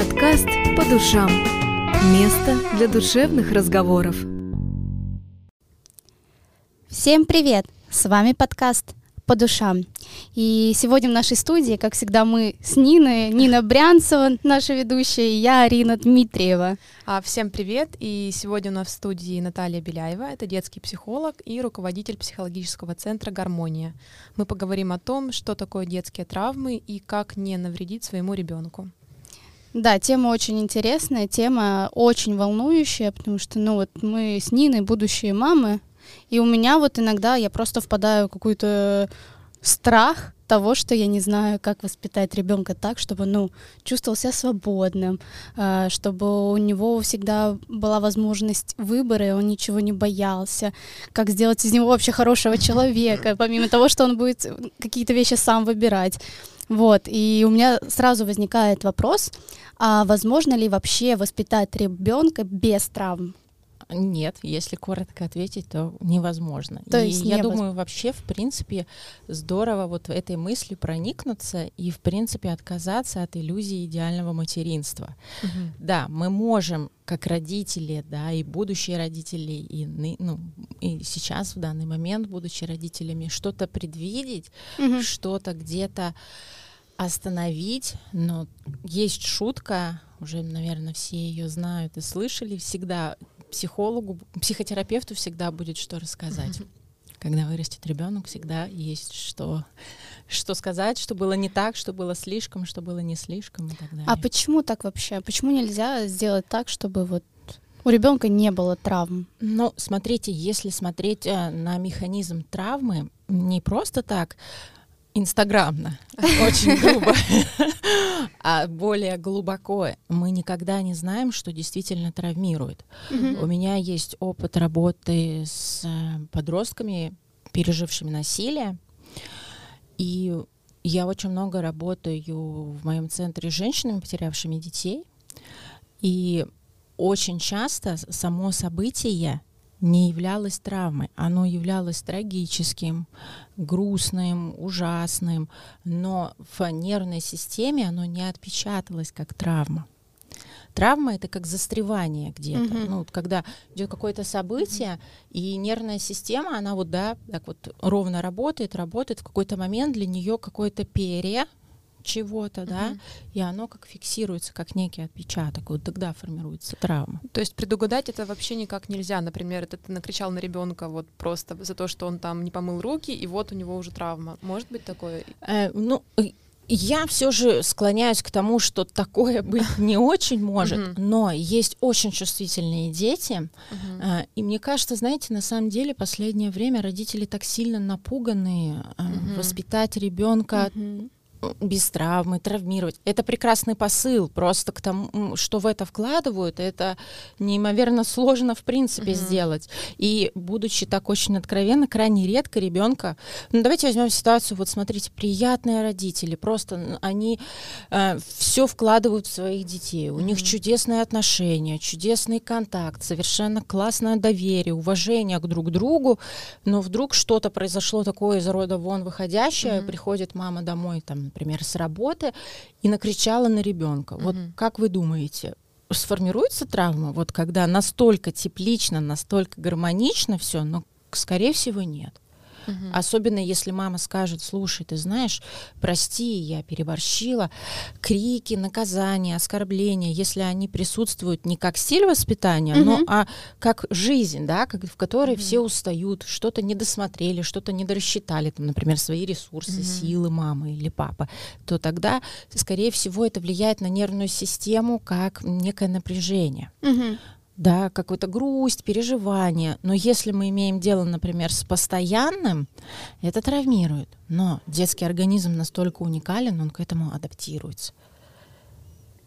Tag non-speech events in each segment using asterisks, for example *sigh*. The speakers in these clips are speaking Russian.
Подкаст «По душам». Место для душевных разговоров. Всем привет! С вами подкаст по душам. И сегодня в нашей студии, как всегда, мы с Ниной. Нина Брянцева, наша ведущая, и я, Арина Дмитриева. А, всем привет! И сегодня у нас в студии Наталья Беляева, это детский психолог и руководитель психологического центра «Гармония». Мы поговорим о том, что такое детские травмы и как не навредить своему ребенку. Да, тема очень интересная, тема очень волнующая, потому что, ну вот мы с Ниной будущие мамы, и у меня вот иногда я просто впадаю в какой-то страх того, что я не знаю, как воспитать ребенка так, чтобы ну, чувствовал себя свободным, а, чтобы у него всегда была возможность выбора, и он ничего не боялся, как сделать из него вообще хорошего человека, помимо того, что он будет какие-то вещи сам выбирать. Вот, и у меня сразу возникает вопрос, а возможно ли вообще воспитать ребенка без травм? Нет, если коротко ответить, то невозможно. То и есть я невоз- думаю, вообще, в принципе, здорово вот этой мыслью проникнуться и, в принципе, отказаться от иллюзии идеального материнства. Да, мы можем, как родители, да, и будущие родители, и, ну, и сейчас, в данный момент, будучи родителями, что-то предвидеть, Мгм. что-то где-то остановить, но есть шутка, уже, наверное, все ее знают и слышали, всегда психологу, психотерапевту всегда будет что рассказать. Когда вырастет ребенок, всегда есть что, что сказать, что было не так, что было слишком, что было не слишком и так далее. А почему так вообще? Почему нельзя сделать так, чтобы вот у ребенка не было травм? Ну, смотрите, если смотреть э, на механизм травмы, не просто так инстаграмно, очень грубо, *laughs* а более глубоко, мы никогда не знаем, что действительно травмирует. У меня есть опыт работы с э, подростками, пережившими насилие, и я очень много работаю в моем центре с женщинами, потерявшими детей, и очень часто само событие не являлось травмой, оно являлось трагическим, грустным, ужасным, но в нервной системе оно не отпечаталось как травма. Травма это как застревание где-то. Мгм. Ну, вот когда идет какое-то событие, и нервная система, она вот, да, так вот ровно работает, работает, в какой-то момент для нее какое-то перья чего-то, да, Мгм. и оно как фиксируется, как некий отпечаток. Вот тогда формируется травма. То есть предугадать это вообще никак нельзя. Например, это ты накричал на ребенка вот просто за то, что он там не помыл руки, и вот у него уже травма. Может быть такое? Э, ну, я все же склоняюсь к тому, что такое *laughs* быть не очень может, но есть очень чувствительные дети. Э, И мне кажется, знаете, на самом деле последнее время родители так сильно напуганы э, воспитать ребенка. Без травмы, травмировать. Это прекрасный посыл, просто к тому, что в это вкладывают, это неимоверно сложно в принципе Мгм. сделать. И будучи так очень откровенно, крайне редко ребенка. Ну давайте возьмем ситуацию. Вот смотрите, приятные родители, просто они все вкладывают в своих детей. У них Мгм. чудесные отношения, чудесный контакт, совершенно классное доверие, уважение к друг другу. Но вдруг что-то произошло такое из рода вон выходящее, Мгм. приходит мама домой, там, например, с работы и накричала на ребенка. Вот Мгм. как вы думаете, сформируется травма, вот когда настолько теплично, настолько гармонично все, но, скорее всего, нет. Мгм. Особенно если мама скажет, слушай, ты знаешь, прости, я переборщила. Крики, наказания, оскорбления, если они присутствуют не как стиль воспитания, но Мгм. а как жизнь, да, как, в которой Мгм. все устают, что-то не досмотрели, что-то не дорассчитали, там, например, свои ресурсы, Мгм. силы мамы или папы, то тогда, скорее всего, это влияет на нервную систему как некое напряжение Мгм. Да, какую-то грусть, переживание. Но если мы имеем дело, например, с постоянным, это травмирует. Но детский организм настолько уникален, он к этому адаптируется.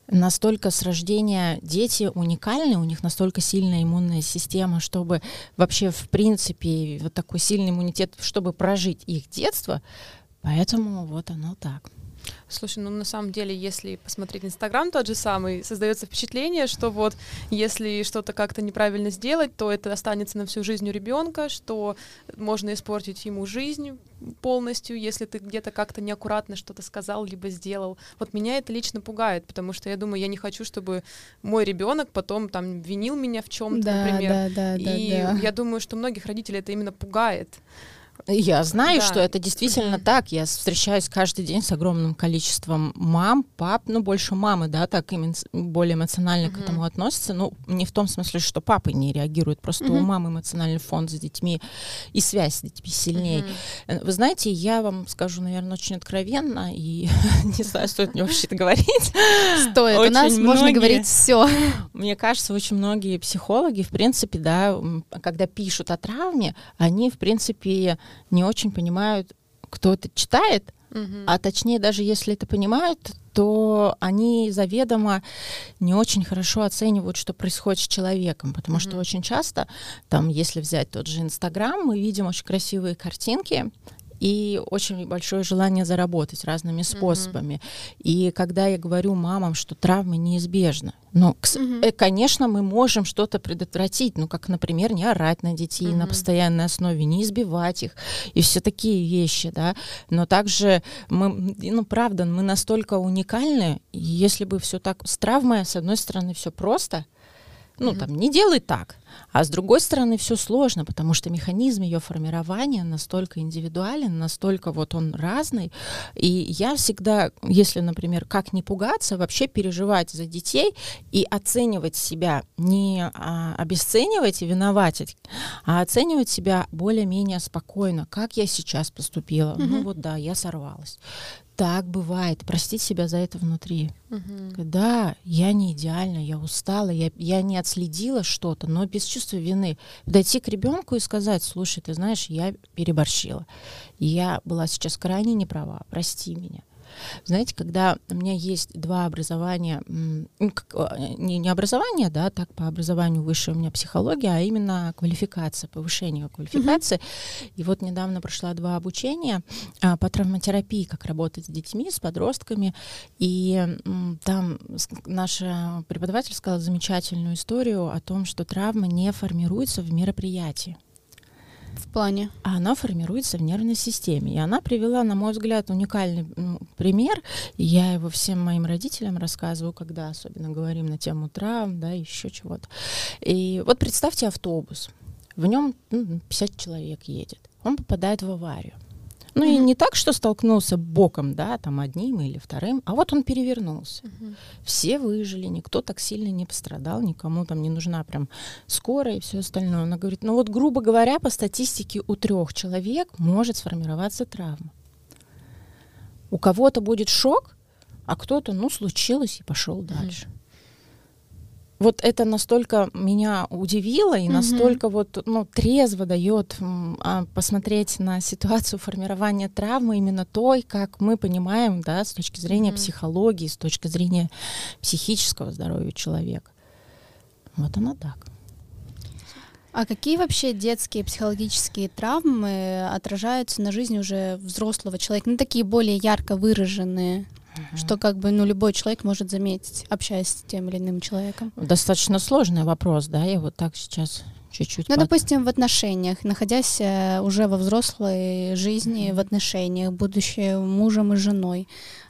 Настолько с рождения дети уникальны, у них настолько сильная иммунная система, чтобы вообще, в принципе, вот такой сильный иммунитет, чтобы прожить их детство, поэтому вот оно так. Слушай, ну на самом деле, если посмотреть Инстаграм тот же самый, создается впечатление, что вот если что-то как-то неправильно сделать, то это останется на всю жизнь у ребенка, что можно испортить ему жизнь полностью, если ты где-то как-то неаккуратно что-то сказал либо сделал. Вот меня это лично пугает, потому что я думаю, я не хочу, чтобы мой ребенок потом там винил меня в чем-то, Да, например. да, да, да, И да. я думаю, что многих родителей это именно пугает. Я знаю, Да. что это действительно так. Я встречаюсь каждый день с огромным количеством мам, пап, ну, больше мамы, да, так именно более эмоционально к Мгм. этому относятся. Ну, не в том смысле, что папы не реагируют, просто у Мгм. мамы эмоциональный фонд с детьми и связь с детьми сильнее. Э, Вы знаете, я вам скажу, наверное, очень откровенно, и *laughs* не знаю, стоит мне вообще это говорить. Стоит. У нас можно говорить все. Мне кажется, очень многие психологи, в принципе, да, когда пишут о травме, они, в принципе, не очень понимают, кто это читает, Мгм. а точнее, даже если это понимают, то они заведомо не очень хорошо оценивают, что происходит с человеком, потому что Мгм. очень часто, там, если взять тот же Инстаграм, мы видим очень красивые картинки, и очень большое желание заработать разными способами. И когда я говорю мамам, что травмы неизбежны, ну, э, конечно, мы можем что-то предотвратить, ну, как, например, не орать на детей на Мгм. постоянной основе, не избивать их, и все такие вещи, да. Но также мы, ну, правда, мы настолько уникальны, если бы все так с травмой, с одной стороны, все просто, ну, там, не делай так. А с другой стороны, все сложно, потому что механизм ее формирования настолько индивидуален, настолько вот он разный. И я всегда, если, например, как не пугаться, вообще переживать за детей и оценивать себя, не а, обесценивать и виноватить, а оценивать себя более-менее спокойно. Как я сейчас поступила? Ну Мгм. вот да, я сорвалась. Так бывает. Простить себя за это внутри. Мгм. Да, я не идеальна, я устала, я, я не отследила что-то, но без чувства вины. Дойти к ребенку и сказать, слушай, ты знаешь, я переборщила. Я была сейчас крайне неправа, прости меня. Знаете, когда у меня есть два образования, ну, э, не, не образование, да, так по образованию высшая у меня психология, а именно квалификация, повышение квалификации. И вот недавно прошла два обучения а, по травматерапии, как работать с детьми, с подростками. И м, там наша преподаватель сказала замечательную историю о том, что травма не формируется в мероприятии В плане. а она формируется в нервной системе. И она привела, на мой взгляд, уникальный пример. И я его всем моим родителям рассказываю, когда особенно говорим на тему травм, да, еще чего-то. И вот представьте автобус. В нем ну, 50 человек едет. Он попадает в аварию. Ну и Мгм. не так, что столкнулся боком, да, там одним или вторым, а вот он перевернулся. Мгм. Все выжили, никто так сильно не пострадал, никому там не нужна прям скорая и все остальное. Она говорит, ну вот, грубо говоря, по статистике у трех человек может сформироваться травма. У кого-то будет шок, а кто-то, ну, случилось и пошел дальше. Вот это настолько меня удивило и Мгм. настолько вот, ну, трезво дает а, посмотреть на ситуацию формирования травмы именно той, как мы понимаем, да, с точки зрения Мгм. психологии, с точки зрения психического здоровья человека. Вот оно так. А какие вообще детские психологические травмы отражаются на жизни уже взрослого человека? Ну, такие более ярко выраженные, что как бы, ну, любой человек может заметить, общаясь с тем или иным человеком. Достаточно сложный вопрос, да, я вот так сейчас чуть-чуть... Ну, под- допустим, в отношениях, находясь э, уже во взрослой жизни, в отношениях, будучи мужем и женой,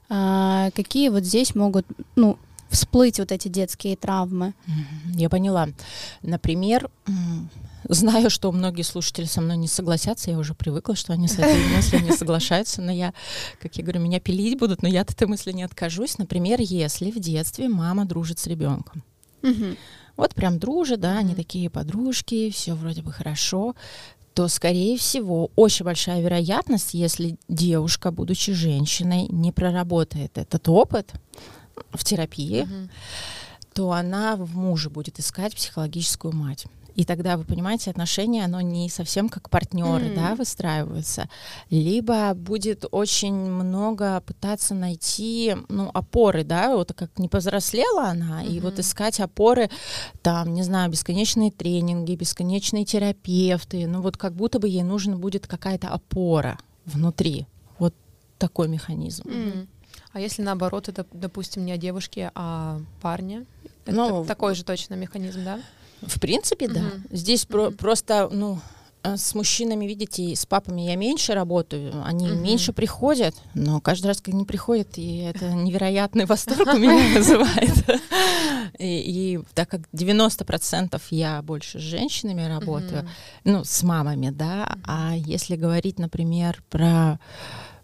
а, какие вот здесь могут, ну, всплыть вот эти детские травмы? Мгм, Я поняла. Например, знаю, что многие слушатели со мной не согласятся, я уже привыкла, что они с этой мыслью не соглашаются, но я, как я говорю, меня пилить будут, но я от этой мысли не откажусь. Например, если в детстве мама дружит с ребенком. Вот прям дружат, да, они такие подружки, все вроде бы хорошо, то, скорее всего, очень большая вероятность, если девушка, будучи женщиной, не проработает этот опыт в терапии, Мгм. то она в муже будет искать психологическую мать. И тогда, вы понимаете, отношения, оно не совсем как партнеры, Мгм. да, выстраиваются. Либо будет очень много пытаться найти, ну, опоры, да, вот как не повзрослела она, и вот искать опоры, там, не знаю, бесконечные тренинги, бесконечные терапевты, ну, вот как будто бы ей нужна будет какая-то опора внутри. Вот такой механизм. Мгм. А если наоборот, это, допустим, не о девушке, а о парне? Это Ну, такой же точно механизм, да? В принципе, да. Мгм. Здесь про- Мгм. просто, ну, э, с мужчинами, видите, и с папами я меньше работаю, они Мгм. меньше приходят, но каждый раз, когда они приходят, и это невероятный восторг у меня *laughs* вызывает. И, и так как 90% я больше с женщинами работаю, ну, с мамами, да, а если говорить, например, про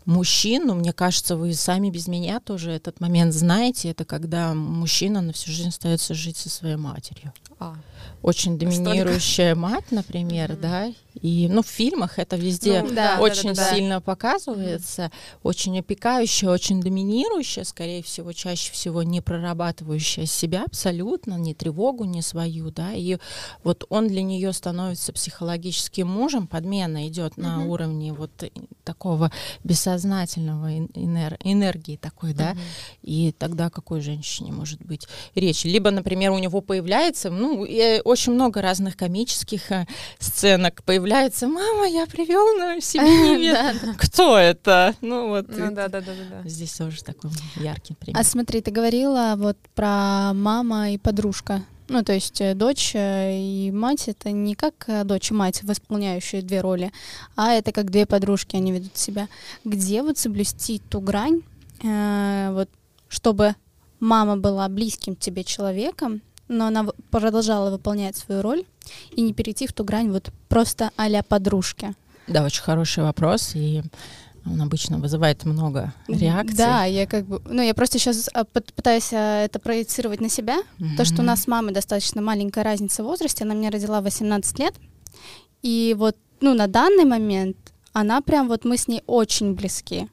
мужчин, ну, мне кажется, вы сами без меня тоже этот момент знаете, это когда мужчина на всю жизнь остается жить со своей матерью А, очень доминирующая мать, например, Мгм. да, и ну в фильмах это везде Ну, да, очень да-да-да-да. сильно показывается, очень опекающая, очень доминирующая, скорее всего, чаще всего не прорабатывающая себя абсолютно, ни тревогу, ни свою, да, и вот он для нее становится психологическим мужем, подмена идет на Мгм. уровне вот такого бессознательного эн- энер- энергии такой, да, Мгм. и тогда какой женщине может быть речь? Либо, например, у него появляется, ну, и очень много разных комических э, сценок появляется. Мама, я привел на себе невесту». *laughs* Кто это? Ну вот. Ну да, да, да, да. Здесь тоже такой яркий пример. А смотри, ты говорила вот про мама и подружка. Ну, то есть э, дочь э, и мать это не как э, дочь и мать, восполняющие две роли, а это как две подружки, они ведут себя. Где вот соблюсти ту грань, э, вот, чтобы мама была близким тебе человеком, но она продолжала выполнять свою роль и не перейти в ту грань вот просто а-ля подружки. Да, очень хороший вопрос, и он обычно вызывает много реакций. Да, я как бы, ну я просто сейчас пытаюсь а, это проецировать на себя, То, что у нас с мамой достаточно маленькая разница в возрасте, она меня родила в 18 лет, и вот, ну, на данный момент она прям вот мы с ней очень близки.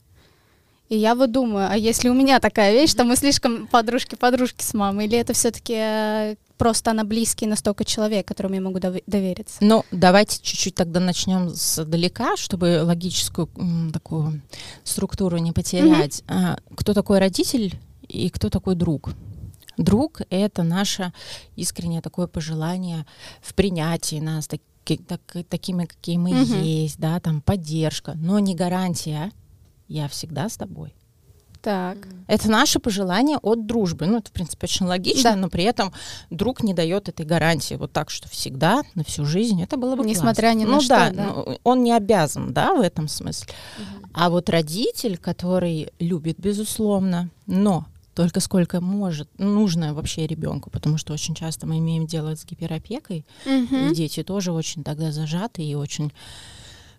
И я вот думаю, а если у меня такая вещь, что мы слишком подружки-подружки с мамой, или это все-таки просто она близкий настолько человек, которому я могу дов- довериться? Ну, давайте чуть-чуть тогда начнем с далека, чтобы логическую м, такую структуру не потерять. А, кто такой родитель и кто такой друг? Друг — это наше искреннее такое пожелание в принятии нас таки- так- такими, какие мы Мгм. есть, да, там поддержка, но не гарантия «я всегда с тобой». Так. Это наше пожелание от дружбы. Ну, это, в принципе, очень логично, Да. но при этом друг не дает этой гарантии вот так, что всегда, на всю жизнь. Это было бы Несмотря классно. ни на ну, что, да, да. ну, он не обязан, да, в этом смысле. А вот родитель, который любит, безусловно, но только сколько может, нужно вообще ребенку, потому что очень часто мы имеем дело с гиперопекой, Мгм. и дети тоже очень тогда зажаты и очень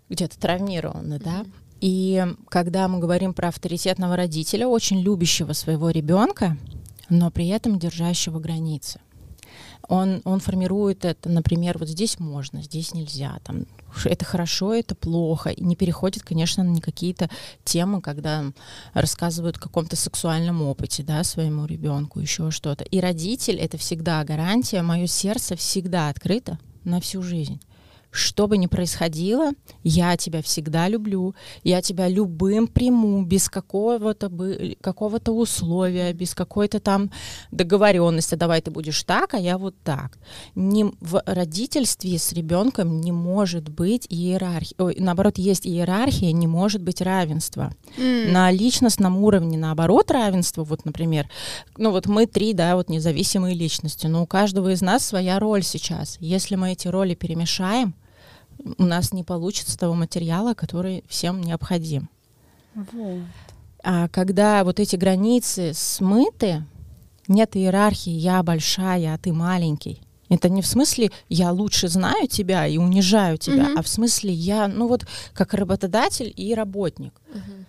где-то травмированы, да. И когда мы говорим про авторитетного родителя, очень любящего своего ребенка, но при этом держащего границы. Он, он формирует это, например, вот здесь можно, здесь нельзя, там, это хорошо, это плохо, и не переходит, конечно, на какие-то темы, когда рассказывают о каком-то сексуальном опыте, да, своему ребенку, еще что-то. И родитель — это всегда гарантия, мое сердце всегда открыто на всю жизнь. Что бы ни происходило, я тебя всегда люблю, я тебя любым приму, без какого-то бы, какого-то условия, без какой-то там договоренности. Давай ты будешь так, а я вот так. Не, в родительстве с ребенком не может быть иерархии. Ой, наоборот, есть иерархия, не может быть равенства. М. На личностном уровне, наоборот, равенство, вот, например, ну вот мы три, да, вот независимые личности, но у каждого из нас своя роль сейчас. Если мы эти роли перемешаем, у нас не получится того материала, который всем необходим. Вот. А когда вот эти границы смыты, нет иерархии «я большая, а ты маленький». Это не в смысле «я лучше знаю тебя и унижаю тебя», Мгм. а в смысле «я, ну вот, как работодатель и работник». Мгм.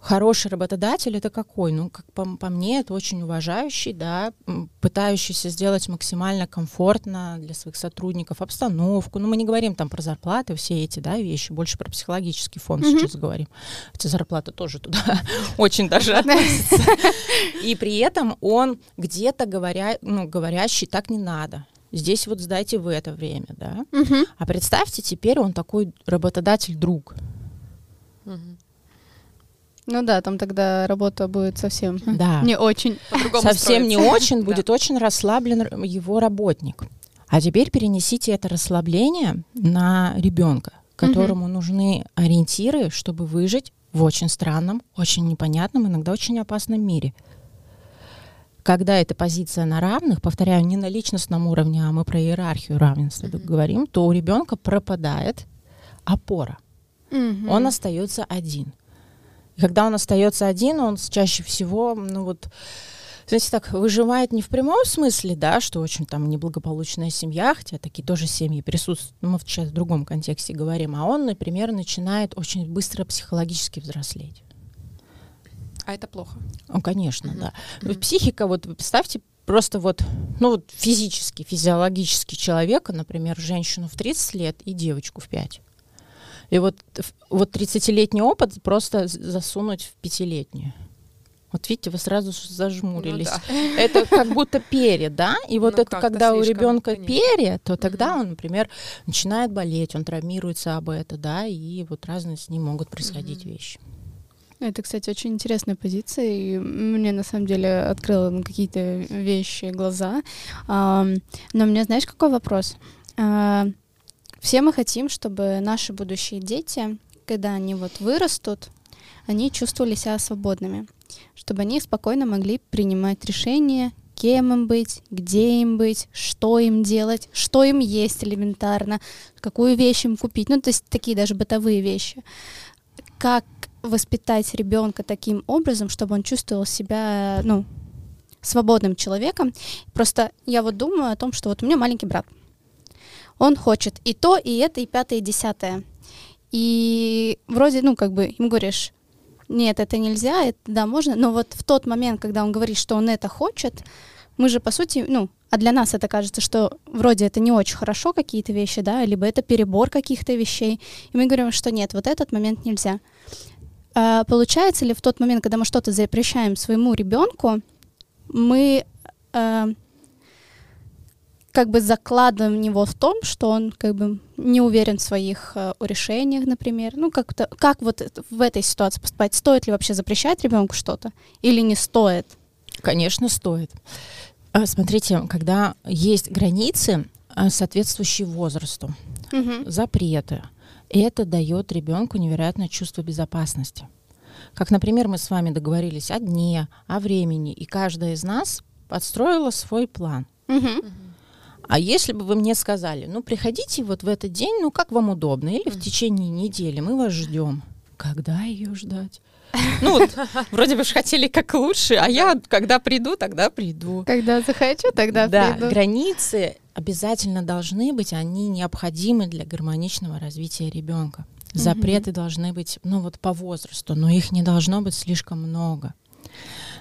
Хороший работодатель это какой? Ну, как по, по мне, это очень уважающий, да, пытающийся сделать максимально комфортно для своих сотрудников обстановку. Ну, мы не говорим там про зарплаты, все эти, да, вещи, больше про психологический фон Мгм. сейчас говорим. Хотя зарплата тоже туда *laughs* очень даже относится. И при этом он где-то говоря, ну, говорящий, так не надо. Здесь вот сдайте в это время, да. Мгм. А представьте, теперь он такой работодатель-друг. Мгм. Ну да, там тогда работа будет совсем Да. не очень. Совсем не очень, *laughs* Да. будет очень расслаблен его работник. А теперь перенесите это расслабление на ребенка, которому нужны ориентиры, чтобы выжить в очень странном, очень непонятном, иногда очень опасном мире. Когда эта позиция на равных, повторяю, не на личностном уровне, а мы про иерархию равенства mm-hmm. говорим, то у ребенка пропадает опора. Mm-hmm. Он остается один. И когда он остается один, он чаще всего, ну вот, знаете, так выживает не в прямом смысле, да, что очень там неблагополучная семья, хотя такие тоже семьи присутствуют, мы сейчас в другом контексте говорим, а он, например, начинает очень быстро психологически взрослеть. А это плохо? Ну, конечно, да. Психика, вот представьте, просто вот, ну вот физически, физиологически человека, например, женщину в 30 лет и девочку в 5. И вот, вот 30-летний опыт просто засунуть в пятилетнюю. Вот видите, вы сразу зажмурились. Ну, да. *laughs* Это как будто перья, да? И вот ну, это когда у ребенка перья, то тогда mm-hmm. он, например, начинает болеть, он травмируется об это, да, и вот разные с ним могут происходить mm-hmm. вещи. Это, кстати, очень интересная позиция, и мне на самом деле открыла на какие-то вещи глаза. Но у меня, знаешь, какой вопрос? Все мы хотим, чтобы наши будущие дети, когда они вот вырастут, они чувствовали себя свободными чтобы они спокойно могли принимать решения, кем им быть, где им быть, что им делать, что им есть элементарно, какую вещь им купить, ну, то есть такие даже бытовые вещи. Как воспитать ребенка таким образом, чтобы он чувствовал себя, ну, свободным человеком. Просто я вот думаю о том, что вот у меня маленький брат. Он хочет и то, и это, и пятое, и десятое. И вроде, ну, как бы, ему говоришь, нет, это нельзя, это, да, можно, но вот в тот момент, когда он говорит, что он это хочет, мы же, по сути, ну, а для нас это кажется, что вроде это не очень хорошо какие-то вещи, да, либо это перебор каких-то вещей, и мы говорим, что нет, вот этот момент нельзя. А, получается ли в тот момент, когда мы что-то запрещаем своему ребенку, мы а, как бы закладываем в него в том, что он как бы не уверен в своих э, решениях, например. Ну, как-то, как вот в этой ситуации поступать? Стоит ли вообще запрещать ребенку что-то или не стоит? Конечно, стоит. А, смотрите, когда есть границы, а, соответствующие возрасту, угу. запреты, это дает ребенку невероятное чувство безопасности. Как, например, мы с вами договорились о дне, о времени, и каждая из нас подстроила свой план. Угу. А если бы вы мне сказали, ну, приходите вот в этот день, ну, как вам удобно, или в течение недели, мы вас ждем. Когда ее ждать? *laughs* Ну, вот, вроде бы же хотели как лучше, а я, когда приду, тогда приду. Когда захочу, тогда да, приду. Да, границы обязательно должны быть, они необходимы для гармоничного развития ребенка. Запреты угу. должны быть, ну, вот по возрасту, но их не должно быть слишком много.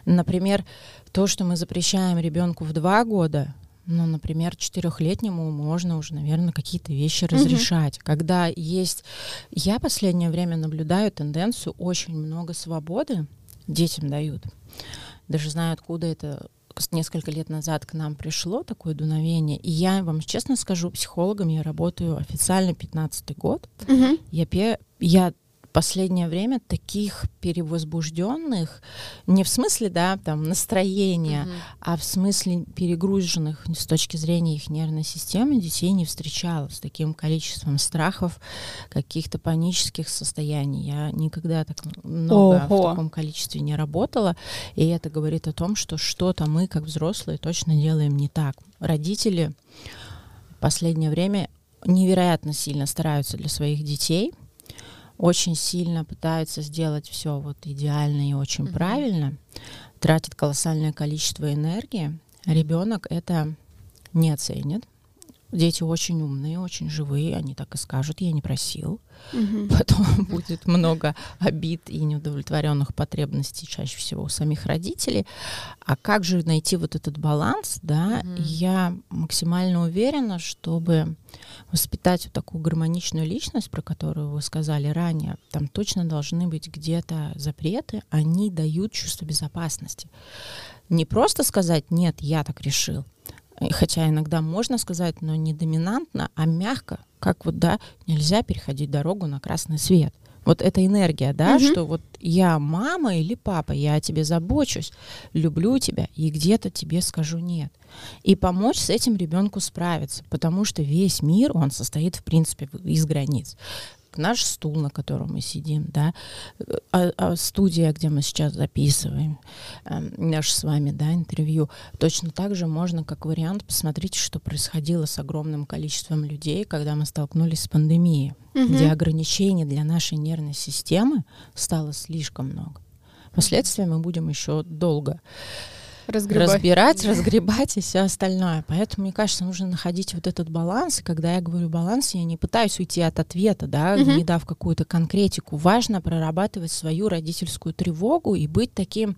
Например, то, что мы запрещаем ребенку в два года, ну, например, четырехлетнему можно уже, наверное, какие-то вещи разрешать. Mm-hmm. Когда есть... Я последнее время наблюдаю тенденцию, очень много свободы детям дают. Даже знаю, откуда это несколько лет назад к нам пришло такое дуновение. И я вам честно скажу, психологом я работаю официально 15 год. Mm-hmm. Я, я последнее время таких перевозбужденных, не в смысле, да, там, настроения, mm-hmm. а в смысле перегруженных с точки зрения их нервной системы детей не встречала с таким количеством страхов, каких-то панических состояний. Я никогда так много Ого. в таком количестве не работала, и это говорит о том, что что-то мы, как взрослые, точно делаем не так. Родители в последнее время невероятно сильно стараются для своих детей — очень сильно пытаются сделать все вот идеально и очень mm-hmm. правильно, тратят колоссальное количество энергии, ребенок это не оценит. Дети очень умные, очень живые, они так и скажут, я не просил. Угу. *laughs* Потом будет много обид и неудовлетворенных потребностей чаще всего у самих родителей. А как же найти вот этот баланс, да? Угу. Я максимально уверена, чтобы воспитать вот такую гармоничную личность, про которую вы сказали ранее, там точно должны быть где-то запреты, они дают чувство безопасности. Не просто сказать «нет, я так решил», хотя иногда можно сказать, но не доминантно, а мягко, как вот, да, нельзя переходить дорогу на красный свет. Вот эта энергия, да, угу. что вот я мама или папа, я о тебе забочусь, люблю тебя и где-то тебе скажу нет. И помочь с этим ребенку справиться, потому что весь мир, он состоит, в принципе, из границ. Наш стул, на котором мы сидим, да, а, а студия, где мы сейчас записываем э, наш с вами, да, интервью, точно так же можно, как вариант, посмотреть, что происходило с огромным количеством людей, когда мы столкнулись с пандемией, угу. где ограничений для нашей нервной системы стало слишком много. Последствия мы будем еще долго Разгребать. разбирать, разгребать и все остальное. Поэтому, мне кажется, нужно находить вот этот баланс. И когда я говорю баланс, я не пытаюсь уйти от ответа, да, угу. не дав какую-то конкретику. Важно прорабатывать свою родительскую тревогу и быть таким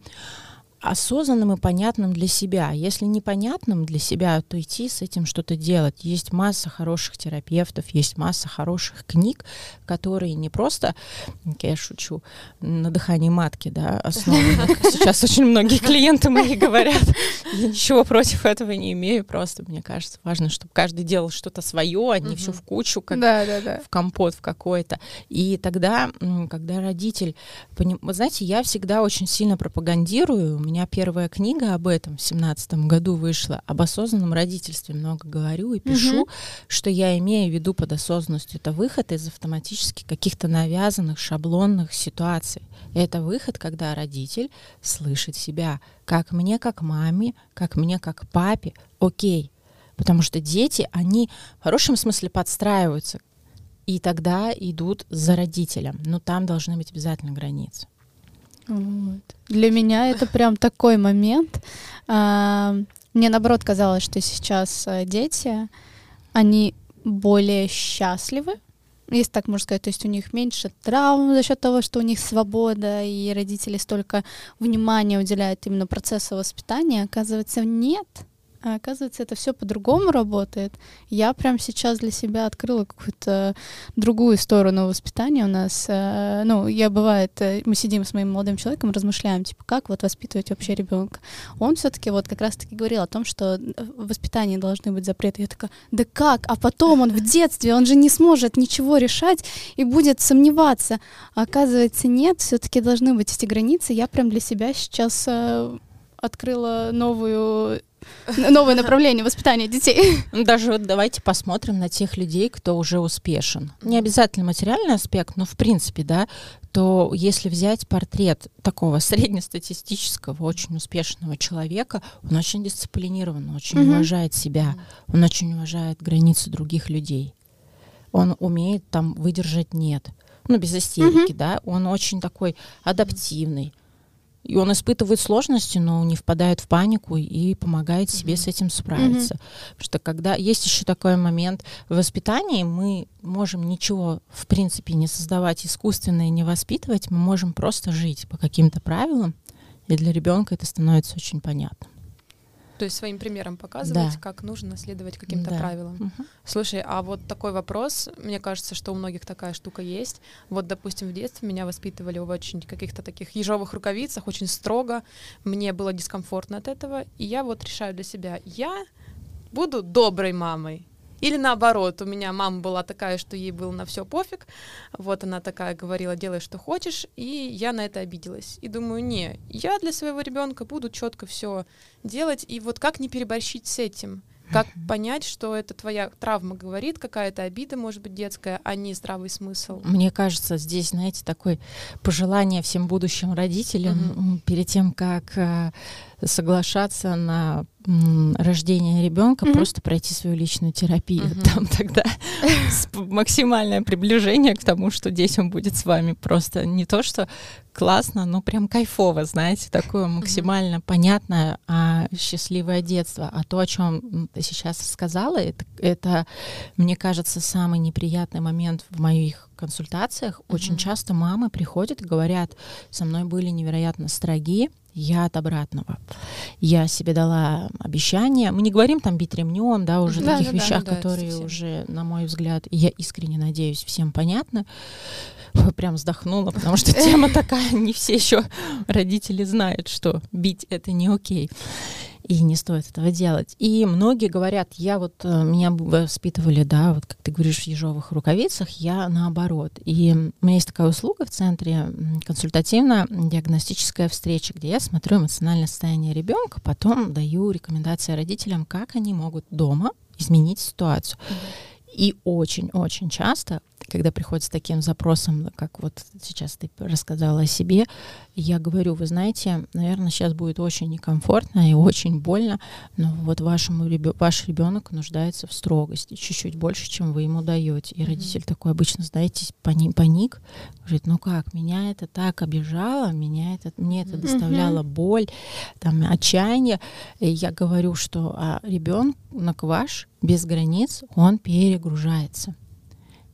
осознанным и понятным для себя. Если непонятным для себя, то идти с этим что-то делать. Есть масса хороших терапевтов, есть масса хороших книг, которые не просто, я шучу, на дыхании матки, да, основаны. Сейчас очень многие клиенты мои говорят. Я ничего против этого не имею, просто мне кажется важно, чтобы каждый делал что-то свое, а не все в кучу, как в компот в какой-то. И тогда, когда родитель, вы знаете, я всегда очень сильно пропагандирую, меня первая книга об этом в семнадцатом году вышла. Об осознанном родительстве много говорю и пишу, угу. что я имею в виду под осознанностью. Это выход из автоматически каких-то навязанных, шаблонных ситуаций. Это выход, когда родитель слышит себя, как мне, как маме, как мне, как папе, окей. Потому что дети, они в хорошем смысле подстраиваются, и тогда идут за родителем. Но там должны быть обязательно границы. Вот. Для меня это прям такой момент. А, мне наоборот казалось, что сейчас э, дети, они более счастливы, если так можно сказать, то есть у них меньше травм за счет того, что у них свобода, и родители столько внимания уделяют именно процессу воспитания, оказывается, нет. А оказывается, это все по-другому работает. Я прям сейчас для себя открыла какую-то другую сторону воспитания у нас. Э, ну, я бывает, э, мы сидим с моим молодым человеком, размышляем, типа, как вот воспитывать вообще ребенка. Он все-таки вот как раз-таки говорил о том, что в воспитании должны быть запреты. Я такая, да как? А потом он в детстве, он же не сможет ничего решать и будет сомневаться. А оказывается, нет, все-таки должны быть эти границы. Я прям для себя сейчас э, открыла новую новое направление воспитания детей. Ну, даже вот давайте посмотрим на тех людей, кто уже успешен. Не обязательно материальный аспект, но в принципе, да, то если взять портрет такого *laughs* среднестатистического, очень успешного человека, он очень дисциплинирован, очень mm-hmm. уважает себя, он очень уважает границы других людей. Он умеет там выдержать нет. Ну, без истерики, mm-hmm. да. Он очень такой адаптивный и он испытывает сложности, но не впадает в панику и помогает себе mm-hmm. с этим справиться. Mm-hmm. Потому что когда есть еще такой момент в воспитании, мы можем ничего в принципе не создавать искусственно и не воспитывать, мы можем просто жить по каким-то правилам, и для ребенка это становится очень понятно. То есть своим примером показывать, да. как нужно следовать каким-то да. правилам. Угу. Слушай, а вот такой вопрос, мне кажется, что у многих такая штука есть. Вот, допустим, в детстве меня воспитывали в очень каких-то таких ежовых рукавицах, очень строго. Мне было дискомфортно от этого, и я вот решаю для себя, я буду доброй мамой. Или наоборот, у меня мама была такая, что ей было на все пофиг. Вот она такая говорила, делай, что хочешь, и я на это обиделась. И думаю, не, я для своего ребенка буду четко все делать, и вот как не переборщить с этим? Как понять, что это твоя травма говорит, какая-то обида, может быть, детская, а не здравый смысл? Мне кажется, здесь, знаете, такое пожелание всем будущим родителям угу. перед тем, как э, соглашаться на рождения ребенка, mm-hmm. просто пройти свою личную терапию. Mm-hmm. Там тогда *laughs* максимальное приближение к тому, что детям будет с вами. Просто не то, что классно, но прям кайфово, знаете, такое максимально mm-hmm. понятное, а, счастливое детство. А то, о чем ты сейчас сказала, это, это, мне кажется, самый неприятный момент в моих консультациях. Mm-hmm. Очень часто мамы приходят и говорят, со мной были невероятно строги, я от обратного. Я себе дала обещание. Мы не говорим там бить ремнем, да, уже да, таких да, вещах, да, которые да, уже, на мой взгляд, я искренне надеюсь, всем понятны. *laughs* Прям вздохнула, потому что тема такая, *laughs* не все еще родители знают, что бить это не окей и не стоит этого делать. И многие говорят, я вот, э, меня воспитывали, да, вот как ты говоришь, в ежовых рукавицах, я наоборот. И у меня есть такая услуга в центре, консультативно-диагностическая встреча, где я смотрю эмоциональное состояние ребенка, потом даю рекомендации родителям, как они могут дома изменить ситуацию. И очень-очень часто когда приходят с таким запросом, как вот сейчас ты рассказала о себе, я говорю, вы знаете, наверное, сейчас будет очень некомфортно и очень больно, но вот вашему ваш ребенок нуждается в строгости чуть-чуть больше, чем вы ему даете. И родитель такой обычно, знаете, пани- паник, говорит, ну как, меня это так обижало, меня это, мне это доставляло боль, там, отчаяние. И я говорю, что а ребенок ваш без границ, он перегружается.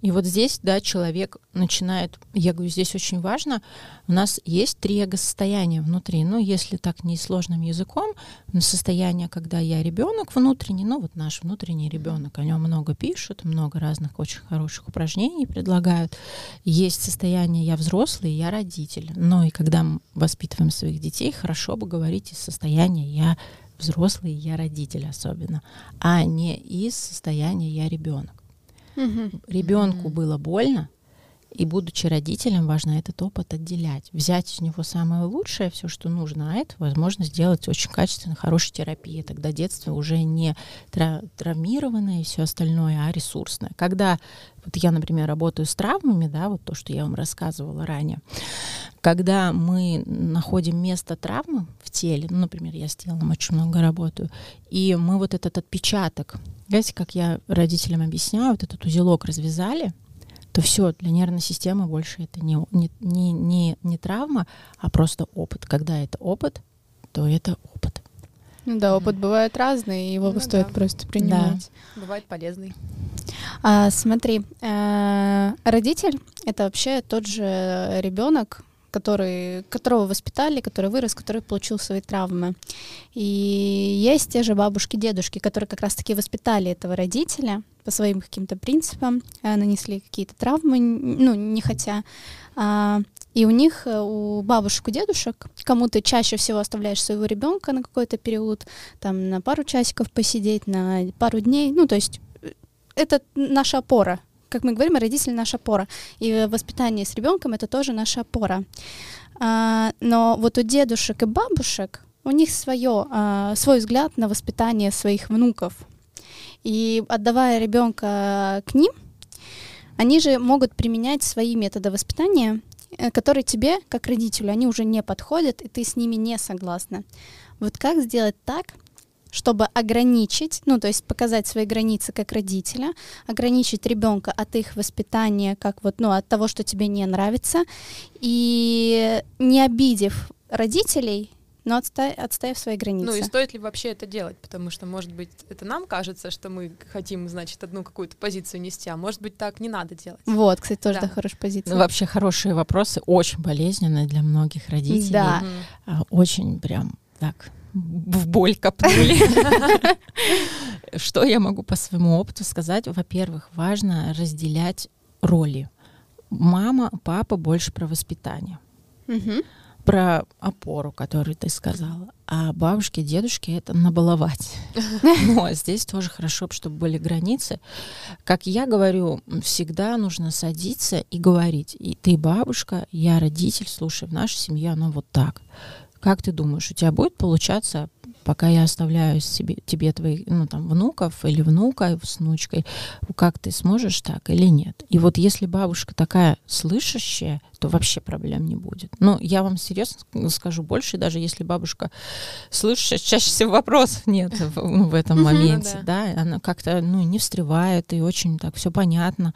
И вот здесь, да, человек начинает, я говорю, здесь очень важно, у нас есть три эго-состояния внутри. Ну, если так не сложным языком, состояние, когда я ребенок внутренний, ну, вот наш внутренний ребенок, о нем много пишут, много разных очень хороших упражнений предлагают. Есть состояние я взрослый, я родитель. Но и когда мы воспитываем своих детей, хорошо бы говорить из состояния я взрослый, я родитель особенно, а не из состояния я ребенок. Ребенку было больно, и будучи родителем, важно этот опыт отделять, взять из него самое лучшее, все, что нужно, а это возможно сделать очень качественно, хорошей терапией. Тогда детство уже не тра- травмированное и все остальное, а ресурсное. Когда вот я, например, работаю с травмами, да, вот то, что я вам рассказывала ранее, когда мы находим место травмы в теле, ну, например, я с телом очень много работаю, и мы вот этот отпечаток, знаете, как я родителям объясняю, вот этот узелок развязали, то все, для нервной системы больше это не, не, не, не, не травма, а просто опыт. Когда это опыт, то это опыт. Ну да, опыт бывает разный, и его Ну стоит да. просто принимать. Бывает полезный. А, смотри, э, родитель это вообще тот же ребенок, который, которого воспитали, который вырос, который получил свои травмы. И есть те же бабушки, дедушки, которые как раз-таки воспитали этого родителя по своим каким-то принципам, э, нанесли какие-то травмы, ну, не хотя. А, и у них, э, у бабушек, у дедушек, кому ты чаще всего оставляешь своего ребенка на какой-то период, там на пару часиков посидеть, на пару дней, ну, то есть э, это наша опора. Как мы говорим, родители наша опора. И воспитание с ребенком это тоже наша опора. А, но вот у дедушек и бабушек у них свое, а, свой взгляд на воспитание своих внуков. И отдавая ребенка к ним, они же могут применять свои методы воспитания, э, которые тебе, как родителю, они уже не подходят, и ты с ними не согласна. Вот как сделать так, чтобы ограничить, ну, то есть показать свои границы как родителя, ограничить ребенка от их воспитания, как вот, ну, от того, что тебе не нравится, и не обидев родителей, но отста- отстояв свои границы. Ну и стоит ли вообще это делать? Потому что, может быть, это нам кажется, что мы хотим, значит, одну какую-то позицию нести, а может быть, так не надо делать. Вот, кстати, тоже Да. да. хорошая позиция. Ну, вообще хорошие вопросы, очень болезненные для многих родителей. Да. А, Очень прям так в боль копнули. *laughs* Что я могу по своему опыту сказать? Во-первых, важно разделять роли. Мама, папа больше про воспитание. Про опору, которую ты сказала. А бабушки, дедушки — это набаловать. *laughs* Но здесь тоже хорошо, чтобы были границы. Как я говорю, всегда нужно садиться и говорить. И ты бабушка, я родитель, слушай, в нашей семье оно вот так. Как ты думаешь, у тебя будет получаться, пока я оставляю себе, тебе твоих, ну, там, внуков или внука с внучкой, как ты сможешь так или нет? И вот если бабушка такая слышащая, то вообще проблем не будет. Ну, я вам серьезно ск- скажу больше, даже если бабушка слышащая, чаще всего вопросов *laughs* нет в, ну, в этом Мгм. моменте, Ну да, она как-то, ну, не встревает, и очень так все понятно,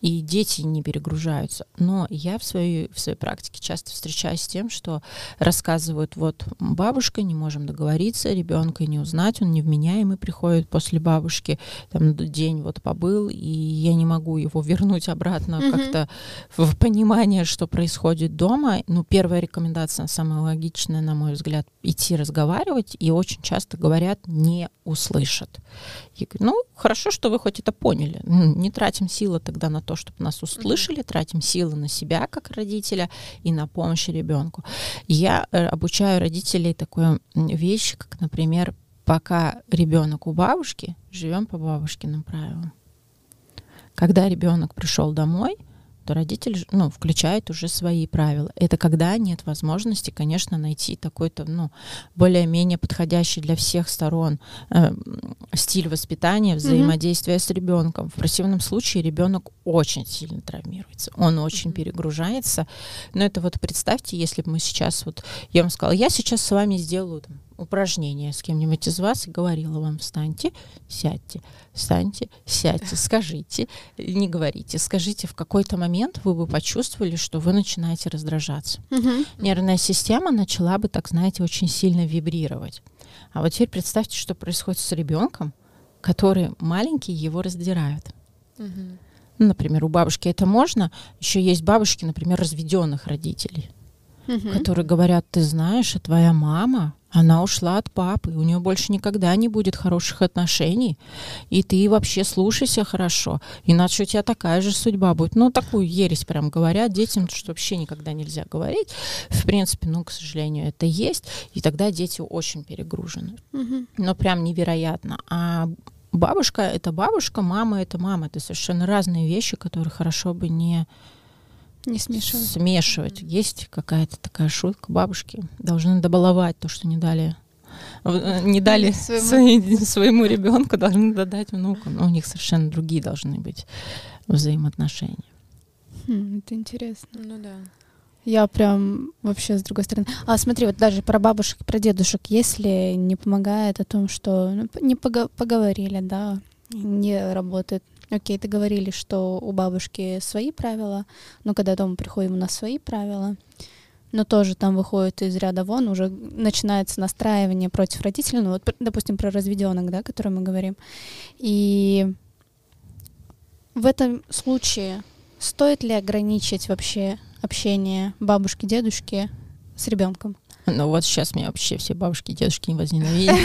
и дети не перегружаются. Но я в своей, в своей практике часто встречаюсь с тем, что рассказывают, вот бабушка, не можем договориться, ребенка не узнать, он невменяемый приходит после бабушки, там день вот побыл, и я не могу его вернуть обратно как-то в понимание, что происходит дома. Ну, первая рекомендация, самая логичная, на мой взгляд, идти разговаривать, и очень часто говорят, не услышат. Я говорю, ну, хорошо, что вы хоть это поняли. Не тратим силы тогда на то, чтобы нас услышали, тратим силы на себя как родителя и на помощь ребенку. Я э, обучаю родителей такой м, вещи, как, например, пока ребенок у бабушки, живем по бабушкиным правилам. Когда ребенок пришел домой, то родитель ну, включает уже свои правила. Это когда нет возможности, конечно, найти такой-то ну, более-менее подходящий для всех сторон э, стиль воспитания, взаимодействия mm-hmm. с ребенком. В противном случае ребенок очень сильно травмируется, он очень mm-hmm. перегружается. Но это вот представьте, если бы мы сейчас вот, я вам сказала, я сейчас с вами сделаю там, упражнение с кем-нибудь из вас и говорила вам, встаньте, сядьте, встаньте, сядьте, скажите, не говорите, скажите, в какой-то момент вы бы почувствовали, что вы начинаете раздражаться. Угу. Нервная система начала бы, так знаете, очень сильно вибрировать. А вот теперь представьте, что происходит с ребенком, который маленький, его раздирают. Угу. Ну, например, у бабушки это можно. Еще есть бабушки, например, разведенных родителей, угу. которые говорят, ты знаешь, а твоя мама она ушла от папы, у нее больше никогда не будет хороших отношений, и ты вообще слушайся хорошо, иначе у тебя такая же судьба будет. Ну, такую ересь прям говорят детям, что вообще никогда нельзя говорить. В принципе, ну, к сожалению, это есть, и тогда дети очень перегружены. Угу. Но прям невероятно. А бабушка — это бабушка, мама — это мама. Это совершенно разные вещи, которые хорошо бы не не смешивать. Смешивать. Есть какая-то такая шутка. Бабушки должны добаловать то, что не дали э, не дали своему, *laughs* своему ребенку, должны додать внуку. Но у них совершенно другие должны быть взаимоотношения. Хм, это интересно. Ну да. Я прям вообще с другой стороны. А смотри, вот даже про бабушек, про дедушек, если не помогает о том, что ну, не пога- поговорили, да, не работает Окей, ты говорили, что у бабушки свои правила, но когда дома приходим, у нас свои правила. Но тоже там выходит из ряда вон, уже начинается настраивание против родителей. Ну, вот, допустим, про разведенок, да, о котором мы говорим. И в этом случае стоит ли ограничить вообще общение бабушки, дедушки с ребенком? *laughs* Ну вот сейчас меня вообще все бабушки и дедушки не возненавидят.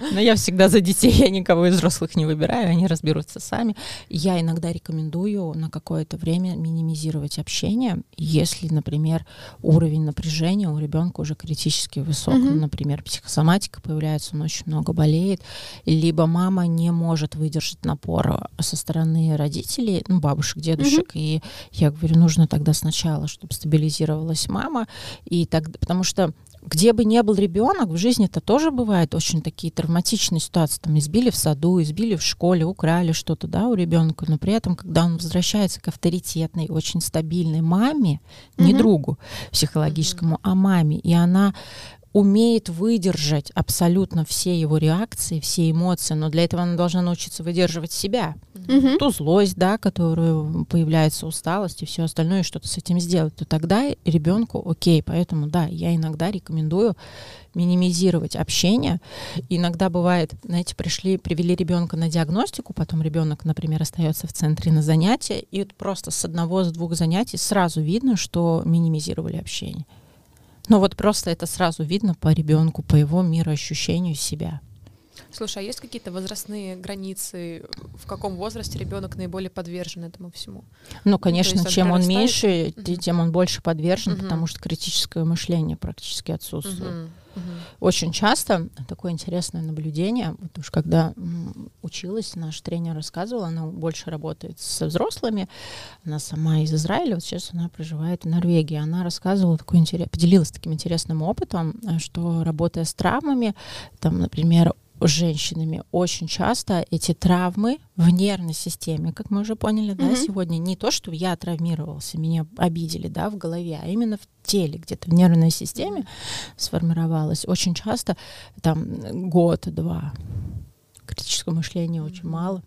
*laughs* Но я всегда за детей, я никого из взрослых не выбираю, они разберутся сами. Я иногда рекомендую на какое-то время минимизировать общение, если, например, уровень напряжения у ребенка уже критически высок, например, психосоматика появляется, он очень много болеет, либо мама не может выдержать напор со стороны родителей, ну, бабушек, дедушек, и я говорю, нужно тогда сначала, чтобы стабилизировалась мама, и так, потому что где бы ни был ребенок, в жизни это тоже бывает очень такие травматичные ситуации. Там избили в саду, избили в школе, украли что-то, да, у ребенка. Но при этом, когда он возвращается к авторитетной, очень стабильной маме, mm-hmm. не другу психологическому, mm-hmm. а маме, и она умеет выдержать абсолютно все его реакции, все эмоции, но для этого она должна научиться выдерживать себя. Mm-hmm. Ту злость, да, которую появляется усталость и все остальное, и что-то с этим сделать, то тогда ребенку окей. Поэтому, да, я иногда рекомендую минимизировать общение. Иногда бывает, знаете, пришли, привели ребенка на диагностику, потом ребенок, например, остается в центре на занятия, и вот просто с одного, с двух занятий сразу видно, что минимизировали общение. Ну вот просто это сразу видно по ребенку, по его мироощущению себя. Слушай, а есть какие-то возрастные границы, в каком возрасте ребенок наиболее подвержен этому всему? Ну, конечно, ну, чем он меньше, uh-huh. тем он больше подвержен, uh-huh. потому что критическое мышление практически отсутствует. Uh-huh. Uh-huh. Очень часто такое интересное наблюдение, вот уж когда училась, наш тренер рассказывала, она больше работает со взрослыми, она сама из Израиля, вот сейчас она проживает в Норвегии, она рассказывала такой интерес, поделилась таким интересным опытом, э, что работая с травмами, там, например, женщинами очень часто эти травмы в нервной системе, как мы уже поняли, mm-hmm. да, сегодня не то, что я травмировался, меня обидели, да, в голове, а именно в теле, где-то в нервной системе сформировалось. Очень часто там год-два критического мышления mm-hmm. очень мало.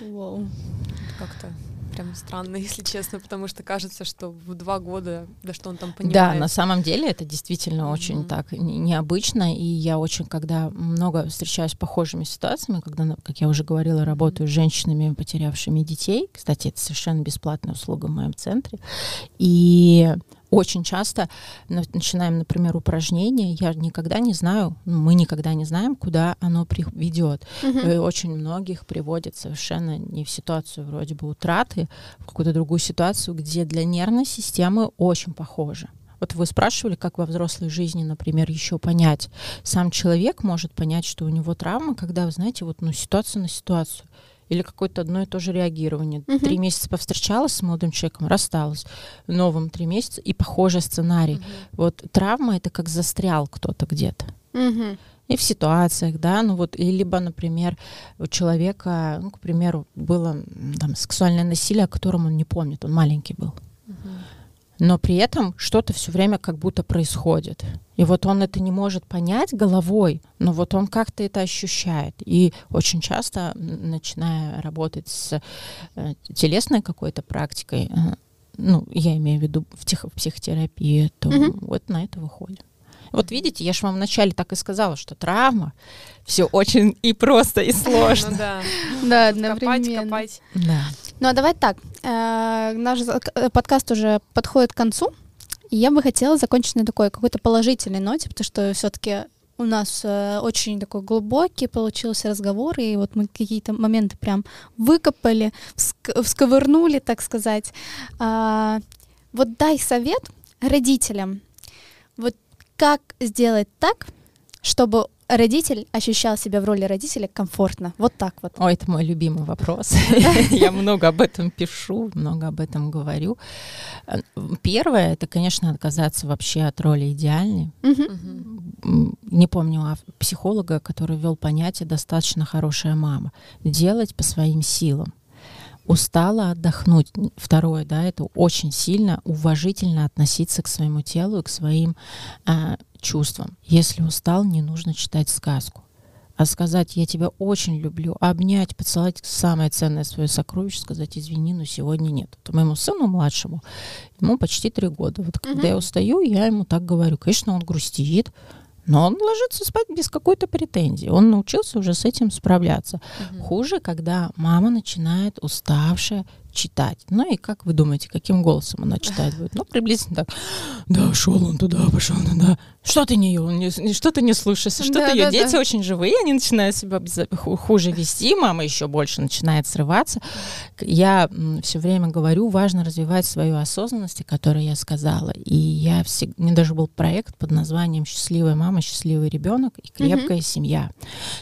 Wow. Как-то прям странно, *laughs* если честно, потому что кажется, что в два года, да что он там понимает. Да, на самом деле это действительно mm-hmm. очень так необычно, и я очень, когда много встречаюсь с похожими ситуациями, когда, как я уже говорила, работаю с женщинами, потерявшими детей, кстати, это совершенно бесплатная услуга в моем центре, и очень часто начинаем, например, упражнение, я никогда не знаю, ну, мы никогда не знаем, куда оно приведет. Угу. И очень многих приводит совершенно не в ситуацию вроде бы утраты, в какую-то другую ситуацию, где для нервной системы очень похоже. Вот вы спрашивали, как во взрослой жизни, например, еще понять. Сам человек может понять, что у него травма, когда, вы знаете, вот ну, ситуация на ситуацию. Или какое-то одно и то же реагирование. Мгм. Три месяца повстречалась с молодым человеком, рассталась. Новым три месяца и похожий сценарий. Вот травма это как застрял кто-то где-то. Мгм. И в ситуациях, да, ну вот, и либо, например, у человека, ну, к примеру, было там сексуальное насилие, о котором он не помнит, он маленький был. Но при этом что-то все время как будто происходит. И вот он это не может понять головой, но вот он как-то это ощущает. И очень часто, начиная работать с э, телесной какой-то практикой, э, ну, я имею в виду в, тех- в психотерапии, то Мгм. вот на это выходим. Вот видите, я же вам вначале так и сказала, что травма все очень и просто, и сложно. Ну да. Да, Копать, одновременно. копать. Да. Ну а давай так, э, наш э, подкаст уже подходит к концу, и я бы хотела закончить на такой какой-то положительной ноте, потому что все-таки у нас э, очень такой глубокий получился разговор, и вот мы какие-то моменты прям выкопали, вск- всковырнули, так сказать. А, вот дай совет родителям, как сделать так, чтобы родитель ощущал себя в роли родителя комфортно, вот так вот. Ой, это мой любимый вопрос. *laughs* Я много об этом пишу, много об этом говорю. Первое, это, конечно, отказаться вообще от роли идеальной. Не помню а психолога, который вел понятие «достаточно хорошая мама». Делать по своим силам. Устала отдохнуть. Второе, да, это очень сильно уважительно относиться к своему телу и к своим а, чувствам. Если устал, не нужно читать сказку. А сказать «я тебя очень люблю», обнять, поцеловать самое ценное свое сокровище, сказать «извини, но сегодня нет». Вот моему сыну младшему, ему почти три года. Вот когда Мгм. я устаю, я ему так говорю. Конечно, он грустит, но он ложится спать без какой-то претензии. Он научился уже с этим справляться. Мгм. Хуже, когда мама начинает уставшая читать. Ну и как вы думаете, каким голосом она читает будет? Ну, приблизительно так. Да, шел он туда, пошел туда. Что ты не, не, что ты не слушаешься? Что Да, ты ее? да, Дети да. очень живые, они начинают себя хуже вести, мама еще больше начинает срываться. Я все время говорю, важно развивать свою осознанность, о которой я сказала. И я всегда, у меня даже был проект под названием «Счастливая мама, счастливый ребенок и крепкая семья».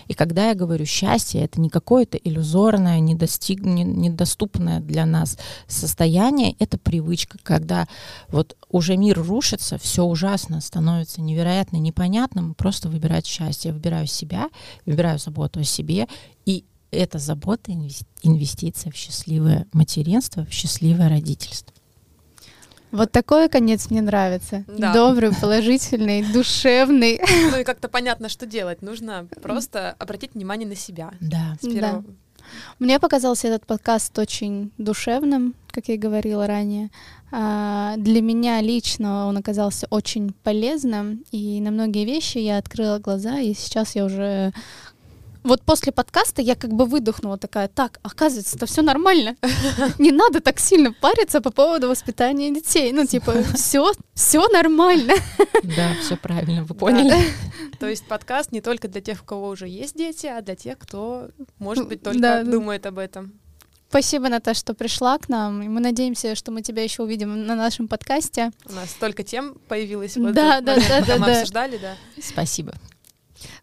И когда я говорю счастье, это не какое-то иллюзорное, недостиг, не- недоступное для нас состояние, это привычка, когда вот уже мир рушится, все ужасно, становится невероятно непонятным, просто выбирать счастье. Я выбираю себя, выбираю заботу о себе, и эта забота инвес- инвестиция в счастливое материнство, в счастливое родительство. Вот такой конец мне нравится. Да. Добрый, положительный, *laughs* душевный. Ну и как-то понятно, что делать. Нужно просто обратить внимание на себя. Да. С первого- Мне показался этот подкаст очень душевным, как я и говорила ранее. А, Для меня лично он оказался очень полезным, и на многие вещи я открыла глаза, и сейчас я уже... Вот после подкаста я как бы выдохнула такая, так, оказывается, это все нормально. Не надо так сильно париться по поводу воспитания детей. Ну, типа, все, все нормально. Да, все правильно, вы поняли? То есть подкаст не только для тех, у кого уже есть дети, а для тех, кто, может быть, только думает об этом. Спасибо, Наташа, что пришла к нам. И мы надеемся, что мы тебя еще увидим на нашем подкасте. У нас столько тем появилось. вот Да, да, да, *laughs* да, мы да. обсуждали, да. Спасибо.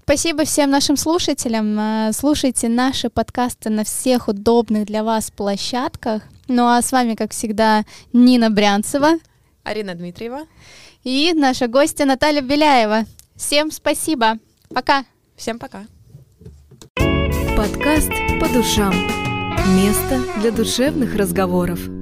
Спасибо всем нашим слушателям. Э, Слушайте наши подкасты на всех удобных для вас площадках. Ну а с вами, как всегда, Нина Брянцева Арина Дмитриева. и наша гостья Наталья Беляева. Всем спасибо. Пока. Всем пока. Подкаст «По душам». Место для душевных разговоров.